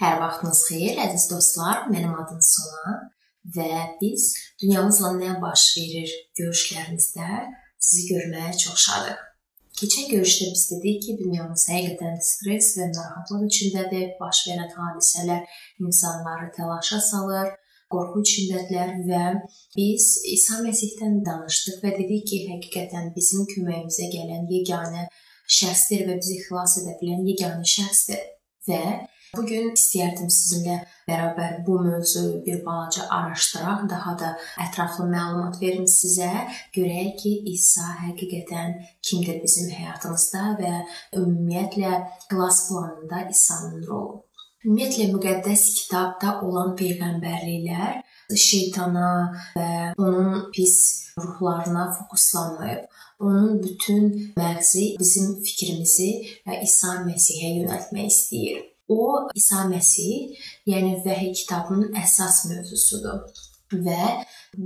Hər vaxtınız xeyir, əziz dostlar. Mənim adım Sona və biz dünyamızla nə baş verir görüşlərimizdə sizi görməyə çox şadıq. Keçən görüşdə biz dedik ki, dünyamız həqiqətən stress və narahatlıq içindədir. Baş verən hadisələr insanları təlaşa salır, qorxu içindədirlər və biz İsa Məsihdən danışdıq və dedik ki, həqiqətən bizim köməyimizə gələn yeganə şəxsdir və bizi xilas edə bilən yeganə şəxsdir. Və bu gün istəyərdim sizinlə bərabər bu mövzunu bir balaca araşdıraq, daha da ətraflı məlumat verim sizə. Görək ki, İsa həqiqətən kimdir bizim həyatımızda və ümumiyyətlə xilas planında İsa'nın rolu. Ümumiyyətlə müqəddəs kitabda olan peyğəmbərliklər şeytana və onun pis ruhlarına fokuslanmayıb onun bütün məğzi bizim fikrimizi İsa Məsihə yönəltmək istəyir. O İsa Məsih, yəni vəhiy kitabının əsas mövzusudur və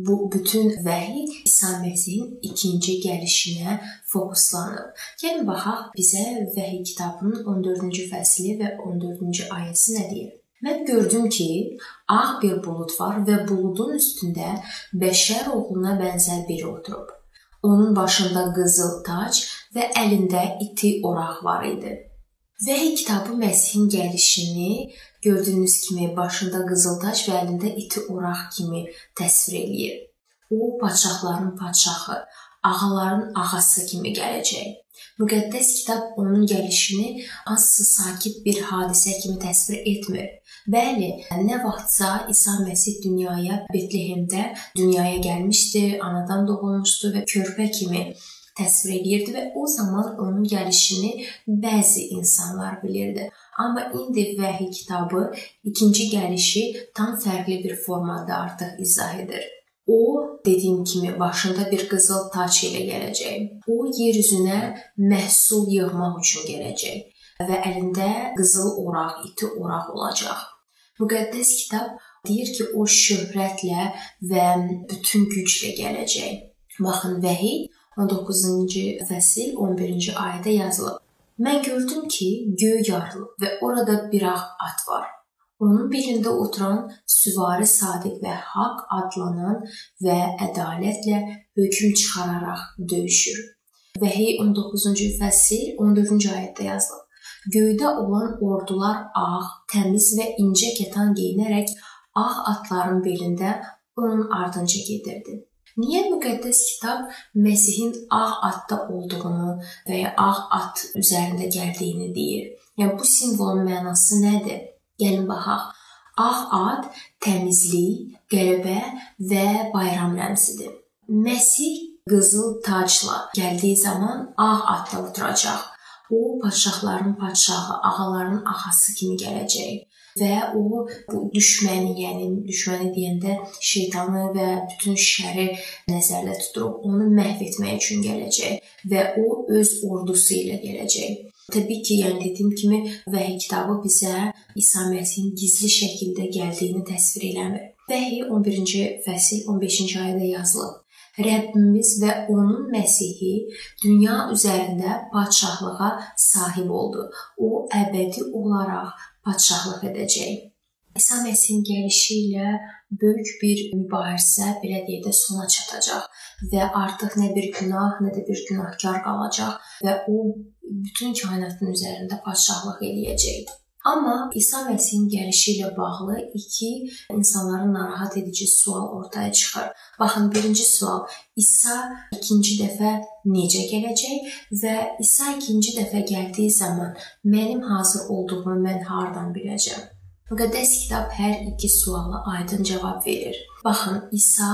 bu bütün vəhiy İsa Məsihin ikinci gəlişinə fokuslanıb. Gəlin baxaq bizə vəhiy kitabının 14-cü fəsli və 14-cü ayəsi nə deyir? Mən gördüm ki, ağ bir bulud var və buludun üstündə bəşər oğluna bənzər biri oturub. Onun başında qızıl tac və əlində iti oraq var idi. Vəhiy kitabı Məsihin gəlişini gördüyünüz kimi başında qızıl tac və əlində iti oraq kimi təsvir eləyir. O padşahların padşahı, ağaların ağası kimi gələcək. Müqəddəs kitab onun gəlişini hansısa sakit bir hadisə kimi təsvir etmir. Bəli, nə vaxtsa İsa Məsih dünyaya Betlehemdə dünyaya gəlmişdi, anadan doğulmuşdu və körpə kimi təsvir edirdi və o zaman onun gəlişini bəzi insanlar bilirdi. Amma indi vəhiy kitabı ikinci gəlişi tam fərqli bir formada artıq izah edir. O, dediyim kimi, başında bir qızıl taç ilə gələcək. O yer üzünə məhsul yığmaq üçün gələcək və əlində qızıl oraq, iti oraq olacaq. Müqəddəs kitab deyir ki, o şöhrətlə və bütün güclə gələcək. Baxın, Vəhiy 19-cu fəsil 11-ci ayədə yazılıb. Mən gördüm ki, göy yarılıb və orada bir ağ at var. Onun belində oturan süvari sadiq və haqq adlanan və ədalətlə hökm çıxararaq döyüşür. Vəhiy 19-cu fəsil 14-cü ayədə yazılıb. Göydə olan ordular ağ, təmiz və incə kətan geyinərək ağ atların belində onun ardınca gedirdi. Niyə müqəddəs kitab Məsihin ağ atda olduğunu və ya ağ at üzərində gəldiyini deyir? Yəni bu simvolun mənası nədir? Gəlin baxaq. Ağ at təmizlik, qələbə və bayram rəmzidir. Məsih qızıl tacla gəldiyi zaman ağ atda oturacaq o padşahların padşahı, ağaların ağası kimi gələcək və o bu düşməni, yəni düşməni deyəndə şeytanı və bütün şəri nəzərdə tuturub onu məhv etmək üçün gələcək və o öz ordusu ilə gələcək. Təbii ki, yəni dediyim kimi Vəhiy kitabı bizə İsa Məsihin gizli şəkildə gəldiyini təsvir eləmir. Vəhiy 11-ci fəsil 15-ci ayədə yazılıb. Rəbbimiz və onun Məsihi dünya üzərində padşahlığa sahib oldu. O əbədi olaraq padşahlıq edəcək. İsa Məsihin gəlişi ilə böyük bir mübarizə belə deyək də sona çatacaq və artıq nə bir günah, nə də bir günahkar qalacaq və o bütün kainatın üzərində padşahlıq eləyəcək. Amma İsa Məsihin gəlişi ilə bağlı iki insanları narahat edici sual ortaya çıxır. Baxın, birinci sual: İsa ikinci dəfə necə gələcək və İsa ikinci dəfə gəldiyi zaman mənim hazır olduğumu mən hardan biləcəm? Müqəddəs kitab hər iki suala aydın cavab verir. Baxın, İsa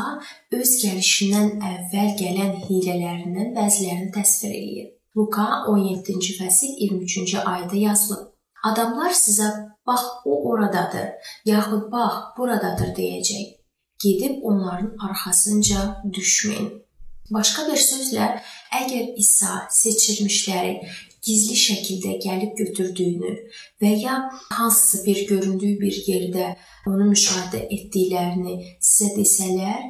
öz gəlişindən əvvəl gələn hilələrindən bəzilərini təsvir edir. Luka 17-ci fəsil 23-cü ayədə yazılıb. Adamlar sizə bax o oradadır, yaxud bax buradadır deyəcək. Gedib onların arxasınca düşməyin. Başqa bir sözlə, əgər İsa seçilmişləri gizli şəkildə gəlib götürdüyünü və ya hansısa bir göründüyü bir yerdə onu müşahidə etdiklərini sizə desələr,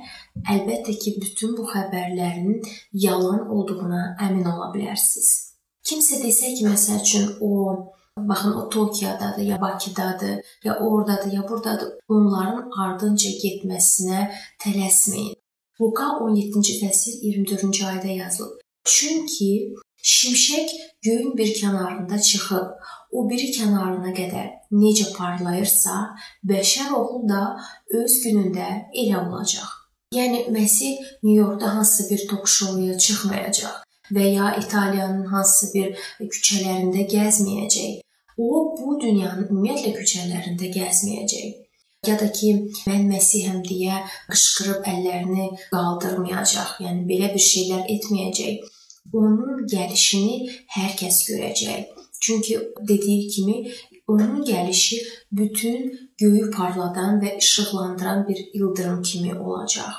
əlbəttə ki, bütün bu xəbərlərin yalan olduğuna əmin ola bilərsiniz. Kimsə desə ki, məsəl üçün o baxın o Tokiyadadır, ya Bakıdadır, ya oradadır, ya buradadır. Onların ardınca getməsinə tələsməyin. Luqa 17-ci fəsil 24-cü ayədə yazılıb. Çünki şimşək göyün bir kənarında çıxıb, o biri kənarına qədər necə parlayırsa, bəşər oğlu da öz günündə elə olacaq. Yəni Məsih Nyu-Yorkda hansısa bir tok-şouya çıxmayacaq və ya İtaliyanın hansısa bir küçələrində gəzməyəcək. O bu dünyanın ümumiyyətlə küçələrində gəzməyəcək ya da ki, mən Məsihəm deyə qışqırıb əllərini qaldırmayacaq. Yəni belə bir şeylər etməyəcək. Onun gəlişini hər kəs görəcək. Çünki dediyi kimi onun gəlişi bütün göyü parladan və işıqlandıran bir ildırım kimi olacaq.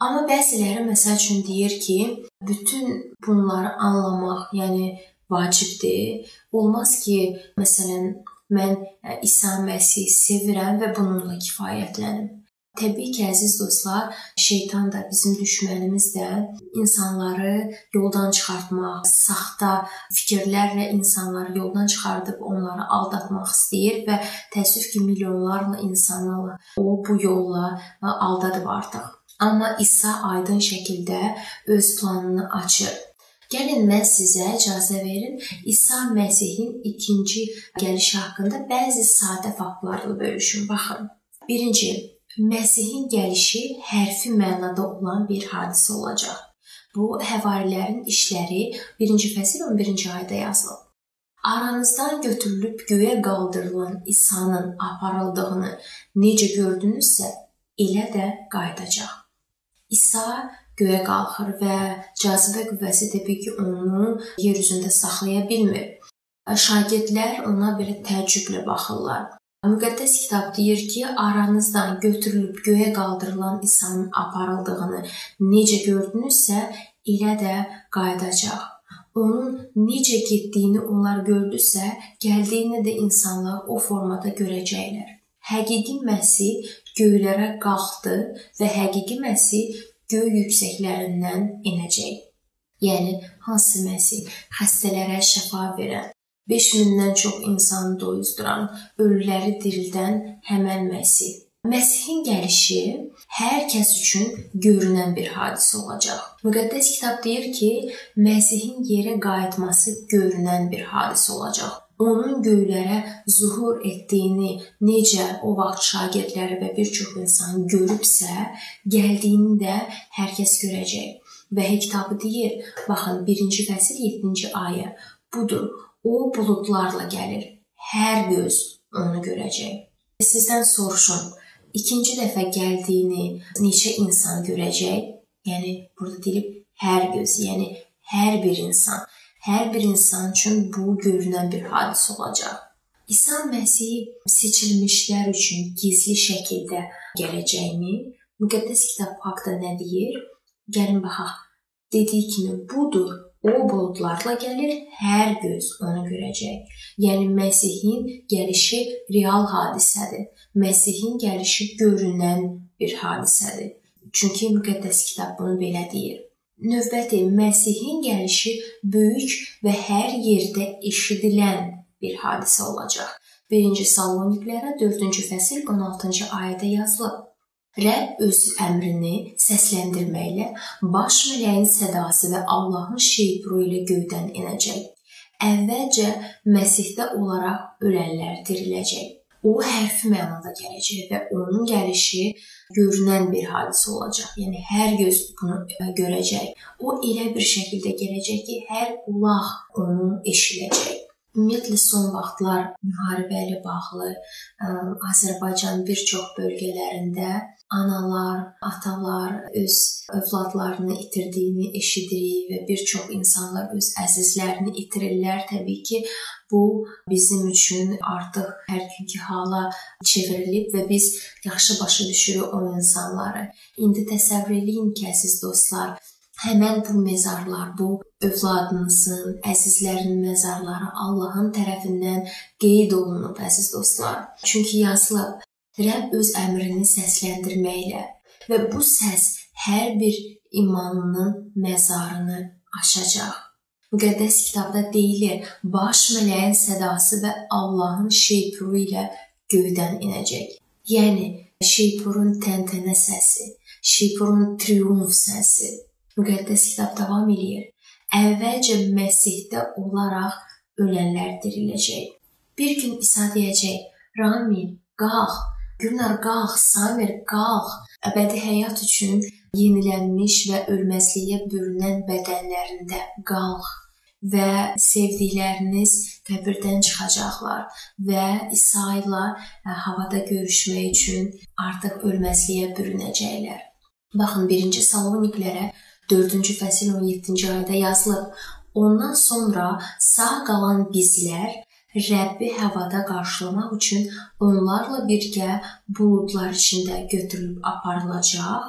Amma bəziləri məsəl üçün deyir ki, bütün bunları anlamaq, yəni vacibdir. Olmaz ki, məsələn, Mən e, İsa Məsihi sevirəm və bununla kifayətlənim. Təbii ki, əziz dostlar, şeytan da bizim düşmənimiz də insanları yoldan çıxartmaq, saxta fikirlərlə insanları yoldan çıxardıb onları aldatmaq istəyir və təəssüf ki, milyonlarla insanı o bu yolla aldadıb artıq. Amma İsa aydın şəkildə öz planını açır Gəlin mən sizə icazə verim İsa Məsihin ikinci gəlişi haqqında bəzi sadə faktlarla bölüşüm. Baxın. Birinci, Məsihin gəlişi hərfi mənada olan bir hadisə olacaq. Bu həvarilərin işləri 1-ci fəsil 11-ci ayədə yazılıb. Aranızdan götürülüb göyə qaldırılan İsa'nın aparıldığını necə gördünüzsə, elə də qayıdacaq. İsa göyə qalxır və cazibə qüvvəsi təbii ki, onu yer üzündə saxlaya bilmir. Şagirdlər ona belə təəccüblə baxırlar. Müqəddəs kitab deyir ki, aranızdan götürülüb göyə qaldırılan İsa'nın aparıldığını necə gördünüzsə, elə də qayıdacaq. Onun necə getdiyini onlar gördüsə, gəldiyini də insanlar o formada görəcəklər. Həqiqi Məsih göylərə qalxdı və həqiqi Məsih göy yüksəklərindən enəcək. Yəni hansı Məsih xəstələrə şəfa verən, 5000-dən çox insanı doyuzduran, ölüləri dirildən həmin Məsih. Məsihin gəlişi hər kəs üçün görünən bir hadisə olacaq. Müqəddəs kitab deyir ki, Məsihin yerə qayıtması görünən bir hadisə olacaq onun göylərə zuhur etdiyini necə o vaxt şagirdləri və bir çox insan görübsə, gəldiyini də hər kəs görəcək. Və kitabı deyir, baxın 1-ci fəsil 7-ci ayə. Budur, o buludlarla gəlir. Hər göz onu görəcək. Sizdən soruşum, ikinci dəfə gəldiyini neçə insan görəcək? Yəni burada deyilib hər göz, yəni hər bir insan hər bir insan üçün bu görünən bir hadisə olacaq. İsa Məsih seçilmişlər üçün gizli şəkildə gələcəyimi müqəddəs kitab haqqında nə deyir? Gəlin baxaq. Dediyi kimi budur. O buludlarla gəlir, hər göz onu görəcək. Yəni Məsihin gəlişi real hadisədir. Məsihin gəlişi görünən bir hadisədir. Çünki müqəddəs kitab bunu belə deyir. Növbəti Məsihin gəlişi böyük və hər yerdə eşidilən bir hadisə olacaq. 1-ci Saloniklərə 4-cü fəsil 16-cı ayədə yazılıb. Rəbb öz əmrini səsləndirməklə baş mələyin sədası və Allahın şeypuru ilə göydən enəcək. Əvvəlcə Məsihdə olaraq ölənlər diriləcək. O hərfi mənada gələcək və onun gəlişi görünən bir hadisə olacaq. Yəni hər göz bunu e, görəcək. O elə bir şəkildə gələcək ki, hər qulaq onu eşidəcək. Ümumiyyətlə son vaxtlar müharibə ilə bağlı ə, Azərbaycan bir çox bölgələrində analar, atalar öz övladlarını itirdiyini eşidirik və bir çox insanlar öz əzizlərini itirirlər. Təbii ki, Bu bizim üçün artıq hər günkü hala çevrilib və biz yaxşı başa düşürük o insanları. İndi təsəvvür eləyin ki, əziz dostlar, həmin bu məzarlar, bu övladınızın, əzizlərinin məzarları Allahın tərəfindən qeyd olunub, əziz dostlar. Çünki yazılıb, Rəbb öz əmrini səsləndirməklə və bu səs hər bir imanlının məzarını aşacaq. Müqəddəs kitabda deyilir: "Baş mələyin sədası və Allahın şeypuru ilə göydən enəcək." Yəni şeypurun təntənə səsi, şeypurun triumf səsi. Müqəddəs kitab davam eləyir. Əvvəlcə Məsihdə olaraq ölənlər diriləcək. Bir gün İsa deyəcək: "Ramil, qalx, Günər qalx, Samir qalx, əbədi həyat üçün yenilənmiş və ölməzliyə bürünən bədənlərində qalx və sevdikləriniz qəbirdən çıxacaqlar və İsa ilə e, havada görüşmək üçün artıq ölməzliyə bürünəcəklər. Baxın 1-ci Saloniklərə 4-cü fəsil 17-ci ayədə yazılıb. Ondan sonra sağ qalan bizlər Rəbbi havada qarşılamaq üçün onlarla birgə buludlar içində götürülüb aparılacaq.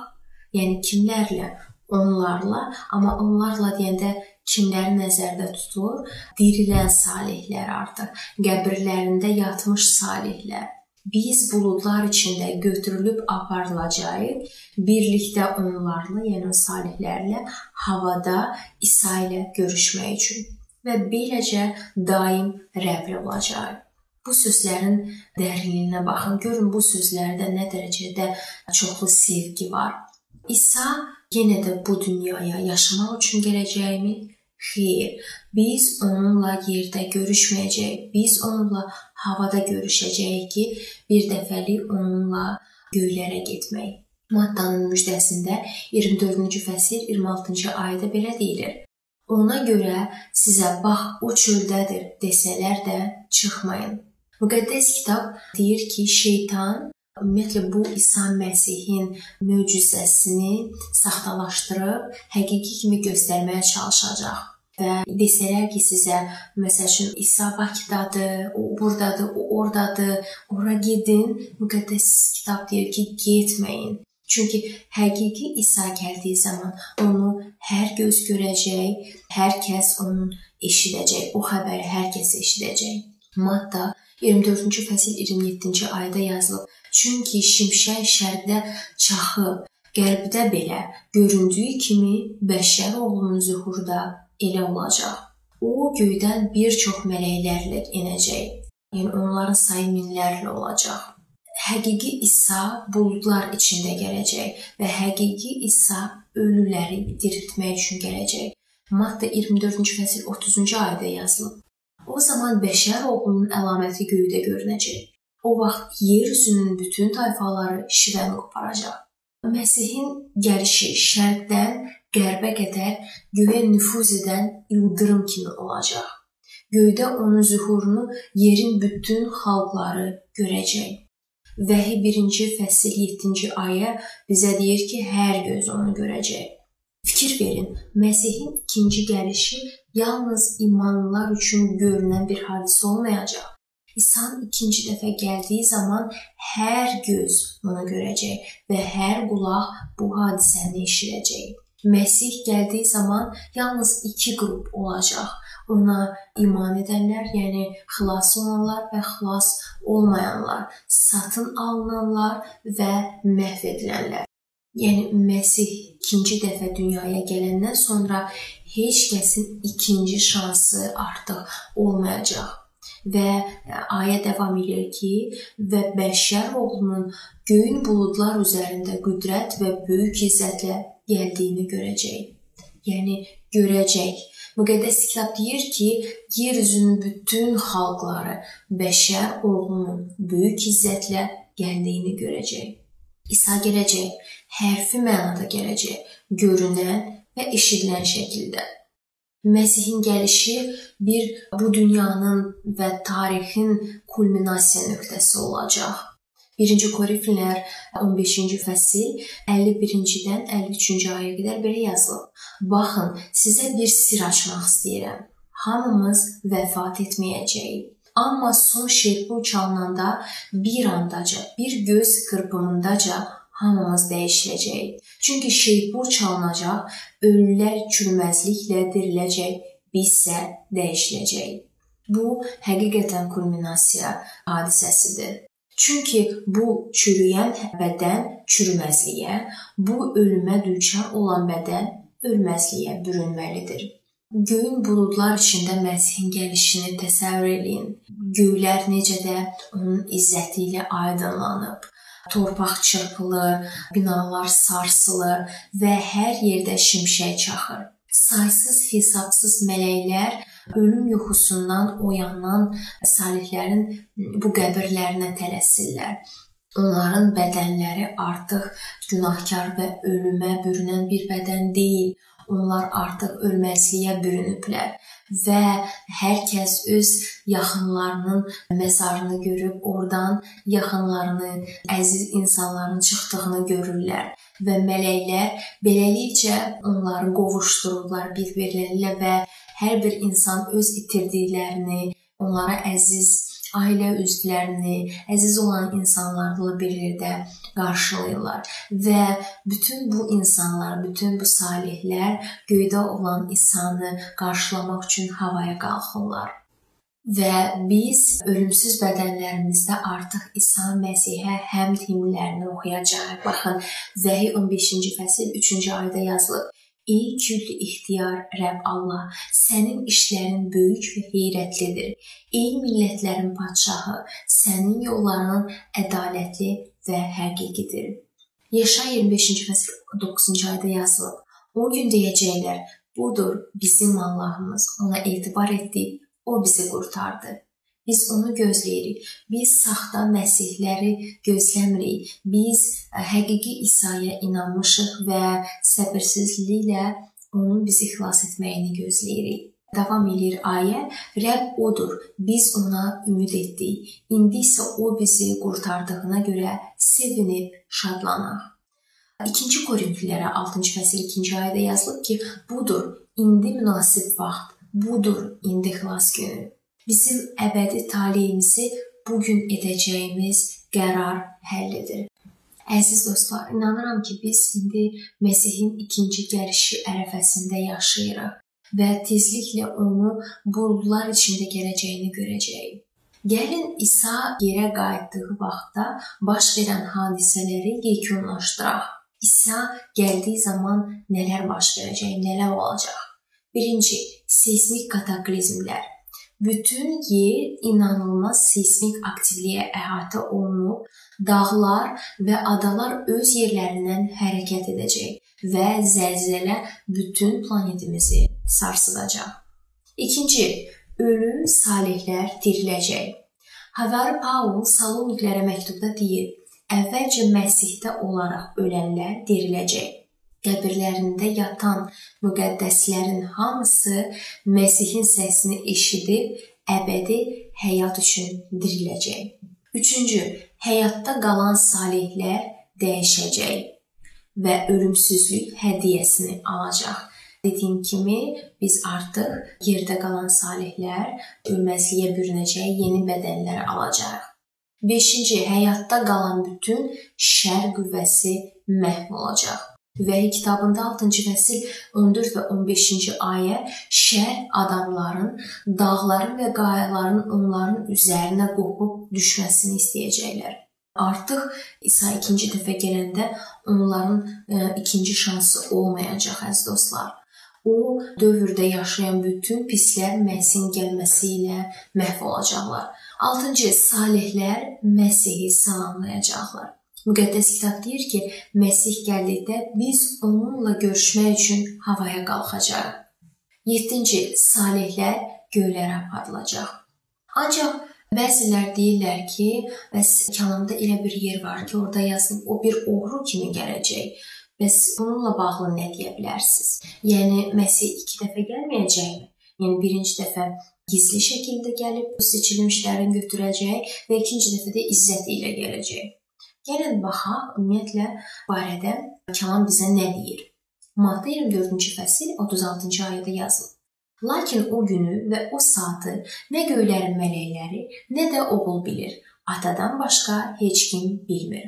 Yəni kimlərlə? Onlarla, amma onlarla deyəndə kimləri nəzərdə tutur? Dirilən salihlər artıq, qəbirlərində yatmış salihlər. Biz buludlar içində götürülüb aparılacağıq, birlikdə onlarla, yəni salihlərlə havada İsa ilə görüşmək üçün və beləcə daim Rəblə olacaq. Bu sözlərin dərinliyinə baxın. Görün bu sözlərdə nə dərəcədə çoxlu sevgi var. İsa yenə də bu dünyaya yaşamaq üçün gələcəkmi? Xeyr. Biz onunla yerdə görüşməyəcəyik. Biz onunla havada görüşəcəyik ki, bir dəfəlik onunla göylərə getmək. Mattanın müjdəsində 24-cü fəsil 26-cı ayədə belə deyilir: Ona görə sizə bax o çöldədir desələr də çıxmayın. Müqəddəs kitab deyir ki, şeytan ümumiyyətlə bu İsa Məsihin möcüzəsini saxtalaşdırıb həqiqi kimi göstərməyə çalışacaq. Və desələr ki, sizə məsəl üçün İsa Bakıdadır, o burdadır, o ordadır, ora gedin, müqəddəs kitab deyir ki, getməyin. Çünki həqiqi İsa gəldiyi zaman onu hər göz görəcək, hər kəs onun eşidəcək, o xəbəri hər kəs eşidəcək. Matta 24-cü fəsil 27-ci ayədə yazılıb. Çünki şimşək şərqdə çaxıb, qərbdə belə göründüyü kimi bəşər oğlunun zühurda elə olacaq. O göydən bir çox mələklərlə enəcək. Yəni onların sayı minlərlə olacaq həqiqi İsa buludlar içində gələcək və həqiqi İsa ölüləri diriltmək üçün gələcək. Matta 24-cü fəsil 30-cu ayədə yazılıb. O zaman bəşər oğlunun əlaməti göydə görünəcək. O vaxt yer üzünün bütün tayfaları şivən qoparacaq. Məsihin gəlişi şərqdən qərbə qədər göyə nüfuz edən ildırım kimi olacaq. Göydə onun zühurunu yerin bütün xalqları görəcək. Vəhi 1-ci fəsil 7-ci ayə bizə deyir ki, hər göz onu görəcək. Fikir verin, Məsihin ikinci gəlişi yalnız imanlılar üçün görünən bir hadisə olmayacaq. İsa'nın ikinci dəfə gəldiyi zaman hər göz onu görəcək və hər qulaq bu hadisəni eşidəcək. Məsih gəldiyi zaman yalnız iki qrup olacaq ona iman edənlər, yəni xilas olanlar və xilas olmayanlar, satın alınanlar və məhv edilənlər. Yəni Məsih ikinci dəfə dünyaya gələndən sonra heç kəsin ikinci şansı artıq olmayacaq. Və ayə davam edir ki, və bəşər oğlunun göyün buludlar üzərində qüdrət və böyük izzətlə gəldiyini görəcək. Yəni görəcək Müqəddəs kitab deyir ki, yer üzünün bütün xalqları bəşər oğlunun böyük izzətlə gəldiyini görəcək. İsa gələcək, hərfi mənada gələcək, görünən və eşidilən şəkildə. Məsihin gəlişi bir bu dünyanın və tarixin kulminasiya nöqtəsi olacaq. 1-ci Korinfilər 15-ci fəsil 51-dən 53-cü ayəyə qədər belə yazılıb. Baxın, sizə bir sir açmaq istəyirəm. Hamımız vəfat etməyəcəyik. Amma son şerpu çalınanda bir andaca, bir göz qırpımındaca hamımız dəyişiləcəyik. Çünki şeypur çalınacaq, ölülər çürüməzliklə diriləcək, biz isə dəyişiləcəyik. Bu həqiqətən kulminasiya hadisəsidir. Çünki bu çürüyən bədən çürüməzliyə, bu ölümə düçar olan bədən ölməzliyə bürünməlidir. Göyün buludlar içində Məsihin gəlişini təsəvvür eləyin. Göylər necə də onun izzəti ilə aydınlanıb. Torpaq çırpılır, binalar sarsılır və hər yerdə şimşək çaxır. Saysız hesabsız mələklər ölüm yuxusundan oyanan salihlərin bu qəbirlərinə tələsirlər. Onların bədənləri artıq günahkar və ölümə bürünən bir bədən deyil. Onlar artıq ölməzliyə bürünüblər və hər kəs öz yaxınlarının məzarını görüb oradan yaxınlarını, əziz insanların çıxdığını görürlər. Və mələklər beləliklə onları qovuşdururlar bir-birləri və hər bir insan öz itirdiklərini, onlara əziz ailə üzvlərini, əziz olan insanlarla birlikdə qarşılayırlar və bütün bu insanlar, bütün bu salihlər göydə olan İsa'nı qarşılamaq üçün havaya qalxırlar. Və biz ölümsüz bədənlərimizdə artıq İsa Məsihə həmd himnlərini oxuyacağıq. Baxın, Vəhi 15-ci fəsil 3-cü ayədə yazılıb. Ey külli ixtiyar Rəbb Allah, sənin işlərin böyük və heyrətlidir. Ey millətlərin padşahı, sənin yolların ədalətli və həqiqidir. Yaşa 25-ci fəsil 9-cu ayədə yazılıb. O gün deyəcəklər: Budur bizim Allahımız. Ona etibar etdik, o bizi qurtardı. Biz onu gözləyirik. Biz saxta məsihləri gözləmirik. Biz e, həqiqi İsa'ya inanmışıq və səbirsizliklə onun bizi xilas etməyini gözləyirik. Davam edir ayə. Rəbb odur. Biz ona ümid etdik. İndi isə o bizi qurtardığına görə sevinib şadlanaq. 2-ci Korinfillərə 6-cı fəsil 2-ci ayədə yazılıb ki, budur, indi münasib vaxt, budur, indi xilas günü bizim əbədi taleyimizi bu gün edəcəyimiz qərar həll edir. Əziz dostlar, inanıram ki, biz indi Məsihin ikinci gəlişi ərəfəsində yaşayırıq və tezliklə onu buludlar içində gələcəyini görəcəyik. Gəlin İsa yerə qayıtdığı vaxtda baş verən hadisələri yekunlaşdıraq. İsa gəldiyi zaman nələr baş verəcək, nələr olacaq? Birinci, seysmik kataklizmlər. Bütün yer inanılmaz seysmik aktivliyə əhatə olunub, dağlar və adalar öz yerlərindən hərəkət edəcək və zəlzələ bütün planetimizi sarsıdacaq. İkinci, ölü salihlər diriləcək. Havari Paul Saloniklərə məktubda deyir: "Əvvəlcə Məsihdə olaraq ölənlər diriləcək." Qəbirlərində yatan müqəddəslərin hamısı Məsihin səsini eşidib əbədi həyat üçün diriləcək. Üçüncü, həyatda qalan salihlər dəyişəcək və ölümsüzlük hədiyyəsini alacaq. Dediyim kimi, biz artıq yerdə qalan salihlər ölməzliyə bürünəcək, yeni bədənlər alacaq. 5-ci, həyatda qalan bütün şər qüvvəsi məhv olacaq. Vəhi kitabında 6-cı fəsil 14 və 15-ci ayə şər adamların, dağların və qayaların onların üzərinə qopub düşməsini istəyəcəklər. Artıq İsa ikinci dəfə gələndə onların ə, e, ikinci şansı olmayacaq əziz dostlar. O dövrdə yaşayan bütün pislər Məsihin gəlməsi ilə məhv olacaqlar. 6-cı salihlər Məsihi salamlayacaqlar. Müqəddəs kitab deyir ki, Məsih gəldikdə biz onunla görüşmək üçün havaya qalxacağıq. 7-ci salihlər göylərə aparılacaq. Ancaq bəzilər deyirlər ki, bəs kəlamda elə bir yer var ki, orada yazılıb o bir oğru kimi gələcək. Bəs bununla bağlı nə deyə bilərsiniz? Yəni Məsih 2 dəfə gəlməyəcəkmi? Yəni birinci dəfə gizli şəkildə gəlib seçilmişlərin götürəcək və ikinci dəfə də izzət ilə gələcək. Gəlin baxaq ümumiyyətlə barədə kəlam bizə nə deyir. Matta 24-cü fəsil 36-cı ayədə yazılıb. Lakin o günü və o saatı nə göylərin mələkləri, nə də oğul bilir. Atadan başqa heç kim bilmir.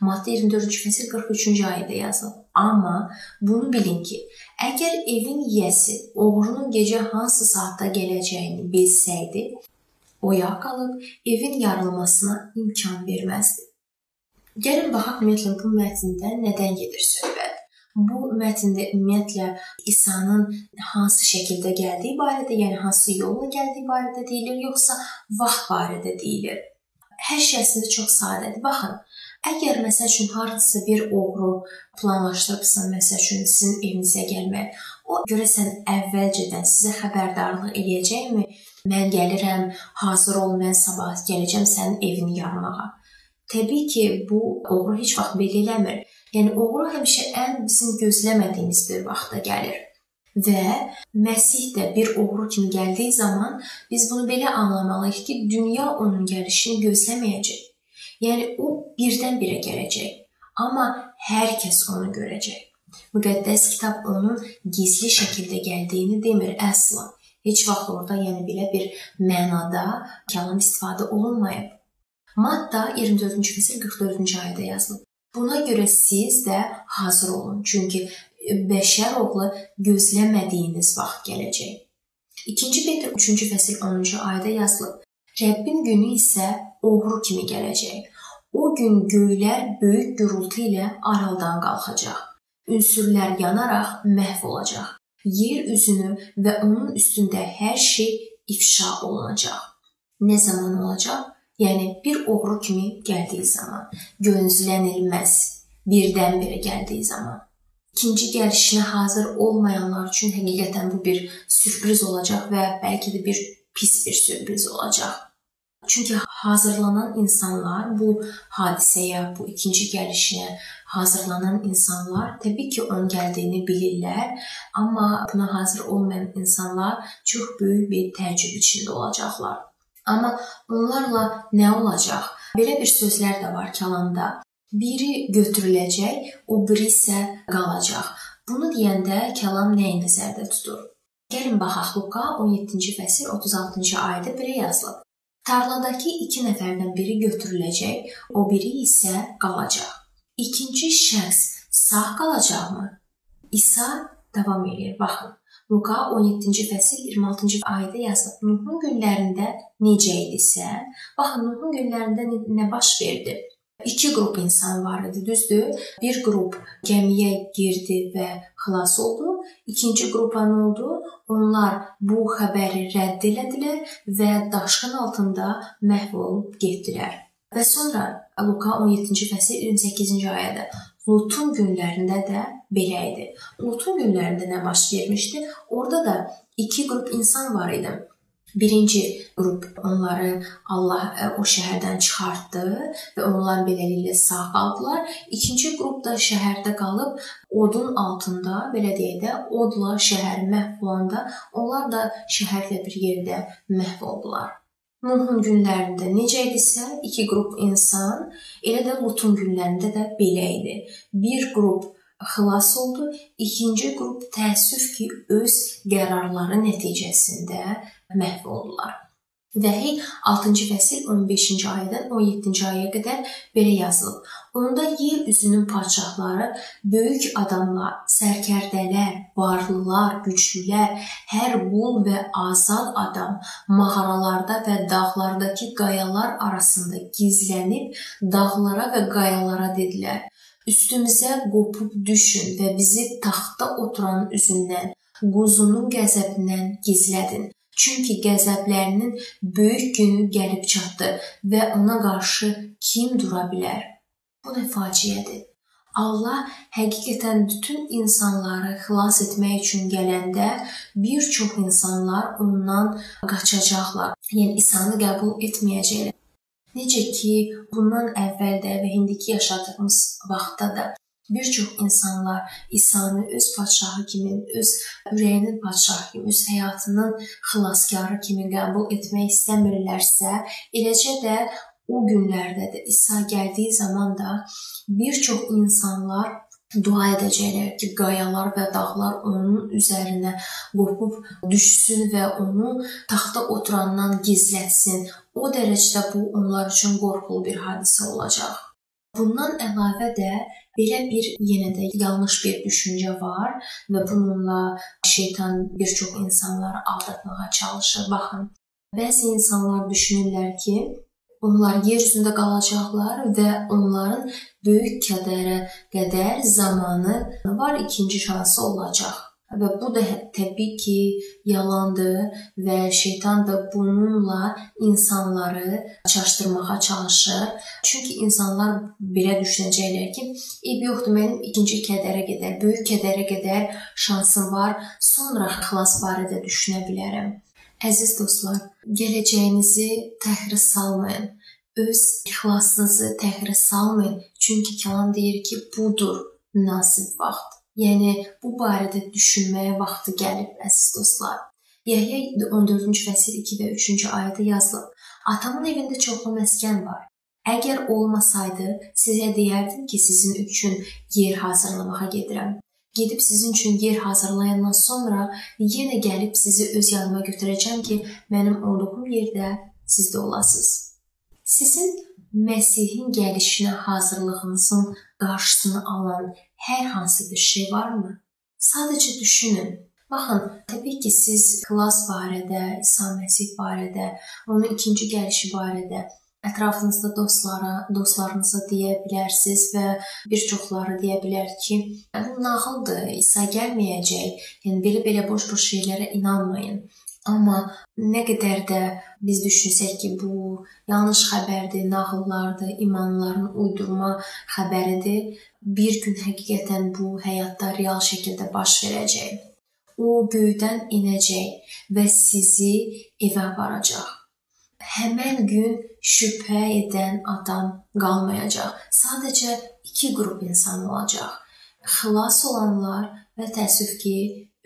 Matta 24-cü fəsil 43-cü ayədə yazılıb. Amma bunu bilin ki, əgər evin yiyəsi oğrunun gecə hansı saatda gələcəyini bilsəydi, oyaq qalıb evin yarılmasına imkan verməzdi. Gəlin baxaq ümumiyyətlə bu mətndə nədən gedir söhbət. Bu mətndə ümumiyyətlə İsa'nın hansı şəkildə gəldiyi barədə, yəni hansı yolla gəldiyi barədə deyilir, yoxsa vaxt barədə deyilir? Hər şey əslində çox sadədir. Baxın, Əgər məsəl üçün hardasa bir oğru planlaşdırıbsa, məsəl üçün sizin evinizə gəlmək, o görəsən əvvəlcədən sizə xəbərdarlıq eləyəcəkmi? Mən gəlirəm, hazır ol, mən sabah gələcəm sənin evini yarmağa. Təbii ki, bu oğru heç vaxt belə eləmir. Yəni oğru həmişə ən bizim gözləmədiyimiz bir vaxtda gəlir. Və Məsih də bir oğru kimi gəldiyi zaman biz bunu belə anlamalıyıq ki, dünya onun gəlişini gözləməyəcək. Yəni o birdən-birə gələcək. Amma hər kəs onu görəcək. Müqəddəs kitab onun gizli şəkildə gəldiyini demir əsla. Heç vaxt orada yəni belə bir mənada kəlam istifadə olunmayıb. Matta 24-cü fəsil 44-cü ayədə yazılıb. Buna görə siz də hazır olun, çünki bəşər oğlu gözləmədiyiniz vaxt gələcək. 2-ci Petr 3-cü fəsil 10-cu ayədə yazılıb. Rəbbin günü isə oğru kimi gələcək. O gün göylər böyük gurultu ilə aradan qalxacaq. Ünsürlər yanaraq məhv olacaq. Yer üzünü və onun üstündə hər şey ifşa olunacaq. Nə zaman olacaq? Yəni bir oğru kimi gəldiyi zaman, gözlənilməz, birdən-birə gəldiyi zaman. İkinci gəlişinə hazır olmayanlar üçün həqiqətən bu bir sürpriz olacaq və bəlkə də bir pis bir sürpriz olacaq. Çünki hazırlanan insanlar bu hadisəyə, bu ikinci gəlişinə hazırlanan insanlar təbii ki, onun gəldiyini bilirlər, amma buna hazır olmayan insanlar çox böyük bir təəccüb içində olacaqlar. Amma onlarla nə olacaq? Belə bir sözlər də var kəlamda. Biri götürüləcək, o biri isə qalacaq. Bunu deyəndə kəlam nəyi nəzərdə tutur? Gəlin baxaq Luqa 17-ci fəsil 36-cı ayədə belə yazılıb. Tarladakı iki nəfərdən biri götürüləcək, o biri isə qalacaq. İkinci şəxs sağ qalacaqmı? İsa davam edir. Baxın. Luqa 17-ci fəsil 26-cı ayədə yazılıb. Nuhun günlərində necə idisə, baxın Nuhun günlərində nə baş verdi? İki qrup insan var idi, düzdür? Bir qrup gəmiyə girdi və xilas oldu. İkinci qrupa nə oldu? Onlar bu xəbəri rədd elədilər və daşqın altında məhv olub getdilər. Və sonra Luka 17-ci fəsil 28-ci ayədə Lutun günlərində də belə idi. Lutun günlərində nə baş vermişdi? Orada da iki qrup insan var idi. Birinci qrup onları Allah e, o şəhərdən çıxartdı və onlar beləliklə sağ qaldılar. İkinci qrup da şəhərdə qalıb odun altında, belə deyək də, odla şəhər məhv olanda onlar da şəhərlə bir yerdə məhv oldular. Nuhun günlərində necə idisə, iki qrup insan, elə də Lutun günlərində də belə idi. Bir qrup xilas oldu, ikinci qrup təəssüf ki, öz qərarları nəticəsində məhv oldular. Vəhiy 6-cı fəsil 15-ci ayədən 17-ci ayəyə qədər belə yazılıb. Onda yer üzünün padşahları, böyük adamlar, sərkərdələr, varlılar, güclülər, hər qul və azad adam mağaralarda və dağlardakı qayalar arasında gizlənib dağlara və qayalara dedilər: Üstümüzə qopub düşün və bizi taxtda oturanın üzündən, quzunun qəzəbindən gizlədin. Çünki qəzəblərinin böyük günü gəlib çatdı və ona qarşı kim dura bilər? Bu nə faciədir. Allah həqiqətən bütün insanları xilas etmək üçün gələndə bir çox insanlar ondan qaçacaqlar. Yəni İsa'nı qəbul etməyəcəklər. Necə ki, bundan əvvəl də və indiki yaşadığımız vaxtda da Bir çox insanlar İsa'nı öz padşahı kimi, öz ürəyinin padşahı kimi, öz həyatının xilaskarı kimi qəbul etmək istəmirlərsə, eləcə də o günlərdə də İsa gəldiyi zaman da bir çox insanlar dua edəcəklər ki, qayalar və dağlar onun üzərinə qopub düşsün və onu taxta oturandan gizlətsin. O dərəcədə bu onlar üçün qorxulu bir hadisə olacaq. Bundan əlavə də belə bir yenə də yanlış bir düşüncə var və bununla şeytan bir çox insanları aldatmağa çalışır. Baxın, bəzi insanlar düşünürlər ki, Onlar yer üzündə qalacaqlar və onların böyük kədərə qədər zamanı var, ikinci şansı olacaq. Və bu da təbii ki, yalandır və şeytan da bununla insanları çaşdırmağa çalışır. Çünki insanlar belə düşünəcəklər ki, eyb yoxdur, mənim ikinci kədərə qədər, böyük kədərə qədər şansım var, sonra xilas barədə düşünə bilərəm. Əziz dostlar, gələcəyinizi təxirə salmayın. Öz xilasınızı təxirə salmayın. Çünki kəlam deyir ki, budur münasib vaxt. Yəni bu barədə düşünməyə vaxtı gəlib, əziz dostlar. Yəhya 14-cü fəsil 2 və 3-cü ayədə yazılıb. Atamın evində çoxlu məskən var. Əgər olmasaydı, sizə deyərdim ki, sizin üçün yer hazırlamağa gedirəm. Gedib sizin üçün yer hazırlayandan sonra yenə gəlib sizi öz yanıma götürəcəm ki, mənim olduğum yerdə siz də olasınız. Sizin Məsihin gəlişinə hazırlığınızın qarşısını alan hər hansı bir şey varmı? Sadəcə düşünün. Baxın, təbii ki, siz xilas barədə, İsa Məsih barədə, onun ikinci gəlişi barədə ətrafınızda dostlara, dostlarınıza deyə bilərsiniz və bir çoxları deyə bilər ki, bu nağıldır, İsa gəlməyəcək. Yəni belə-belə boş-boş şeylərə inanmayın. Amma nə qədər də biz düşünsək ki, bu yanlış xəbərdir, nağıllardır, imanların uydurma xəbəridir, bir gün həqiqətən bu həyatda real şəkildə baş verəcək. O göydən enəcək və sizi evə aparacaq. Həmin gün şübhə edən adam qalmayacaq. Sadəcə iki qrup insan olacaq. Xilas olanlar və təəssüf ki,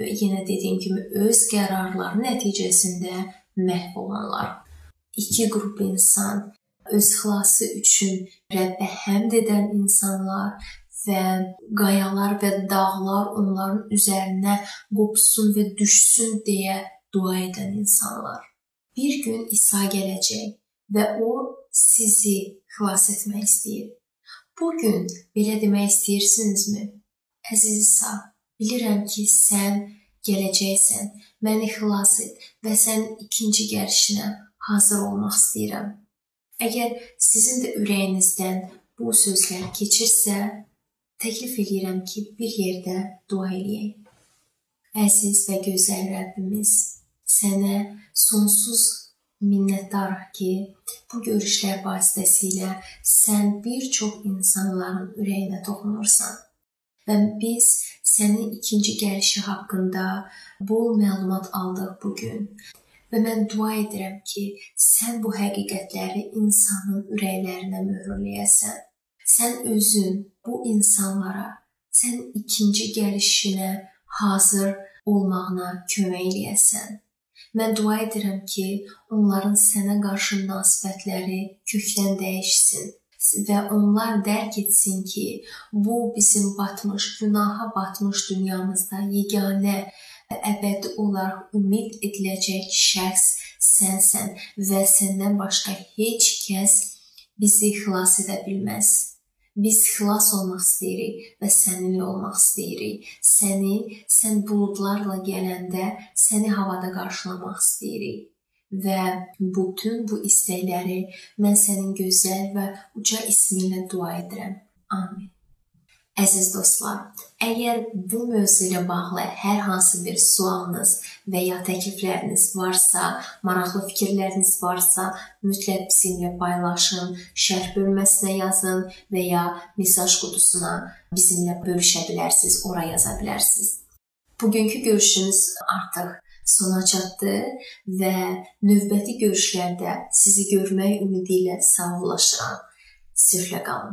yenə dediyim kimi öz qərarları nəticəsində məhv olanlar. İki qrup insan öz xilası üçün Rəbbə həmd edən insanlar və qayalar və dağlar onların üzərinə qopsun və düşsün deyə dua edən insanlar. Bir gün İsa gələcək və o sizi xilas etmək istəyir. Bu gün belə demək istəyirsinizmi? Əziz İsa, Bilirəm ki, sən gələcəksən. Məni xilas et və sən ikinci gəlişinə hazır olmaq istəyirəm. Əgər sizin də ürəyinizdən bu sözlər keçirsə, təklif edirəm ki, bir yerdə dua eləyək. Əziz və gözəl Rəbbimiz, sənə sonsuz minnətdarıq ki, bu görüşlər vasitəsilə sən bir çox insanların ürəyinə toxunursan və biz sənin ikinci gəlişi haqqında bol məlumat aldıq bu gün. Və mən dua edirəm ki, sən bu həqiqətləri insanın ürəklərinə möhürləyəsən. Sən özün bu insanlara, sən ikinci gəlişinə hazır olmağına kömək eləyəsən. Mən dua edirəm ki, onların sənə qarşı münasibətləri kökdən dəyişsin və onlar dərk etsin ki, bu bizim batmış, günaha batmış dünyamızda yeganə əbədi olaraq ümid ediləcək şəxs sənsən və səndən başqa heç kəs bizi xilas edə bilməz. Biz xilas olmaq istəyirik və səninlə olmaq istəyirik. Səni sən buludlarla gələndə səni havada qarşılamaq istəyirik və bütün bu istəkləri mən sənin gözəl və uca isminlə dua edirəm. Amin. Əziz dostlar, əgər bu mövzu ilə bağlı hər hansı bir sualınız və ya təklifləriniz varsa, maraqlı fikirləriniz varsa, mütləq bizimlə paylaşın, şərh bölməsinə yazın və ya mesaj qutusuna bizimlə bölüşə bilərsiniz, ora yaza bilərsiniz. Bugünkü görüşümüz artıq sona çatdı və növbəti görüşlərdə sizi görmək ümidi ilə sağollaşıram. Sirlə qalın.